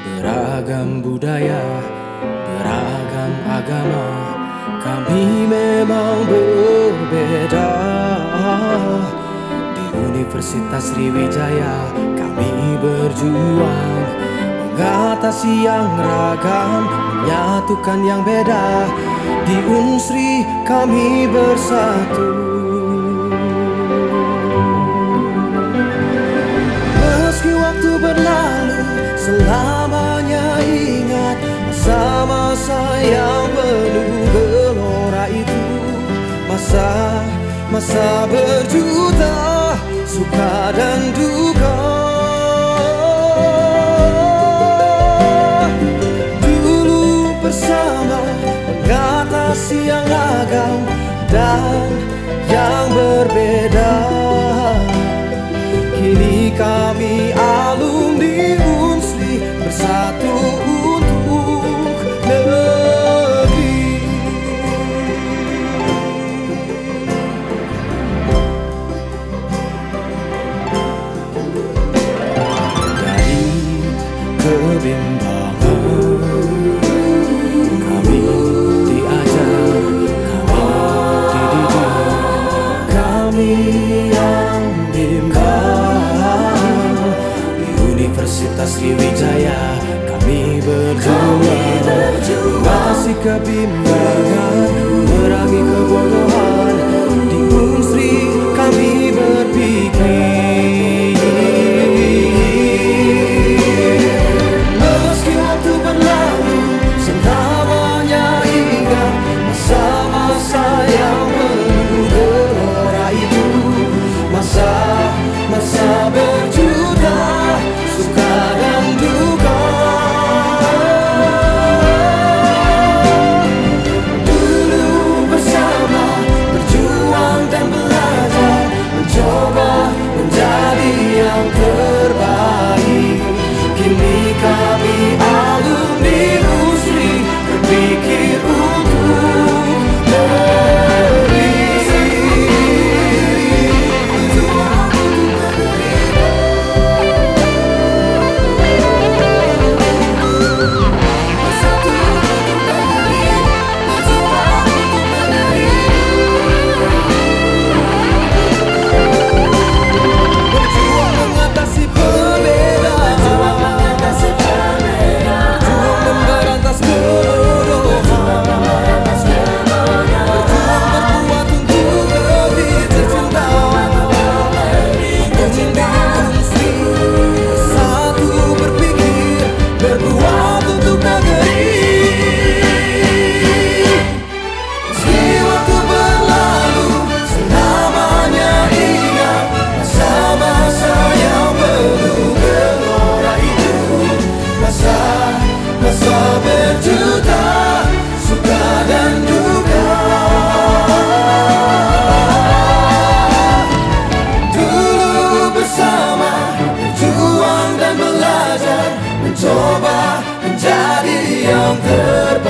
Beragam budaya, beragam agama Kami memang berbeda. Di Universitas Sriwijaya kami berjuang Mengatasi yang ragam, menyatukan yang beda. Di Unsri kami bersatu Masa-masa yang penuh gelora itu. Masa-masa berjuta Suka dan duka. Dulu bersama Mengatasi yang ragam Dan yang berbeda. Kini kami alumni Universitas Sriwijaya Kami berjuang Mengatasi kebimbangan Merangi Berjuang dan belajar Mencoba menjadi yang terbaik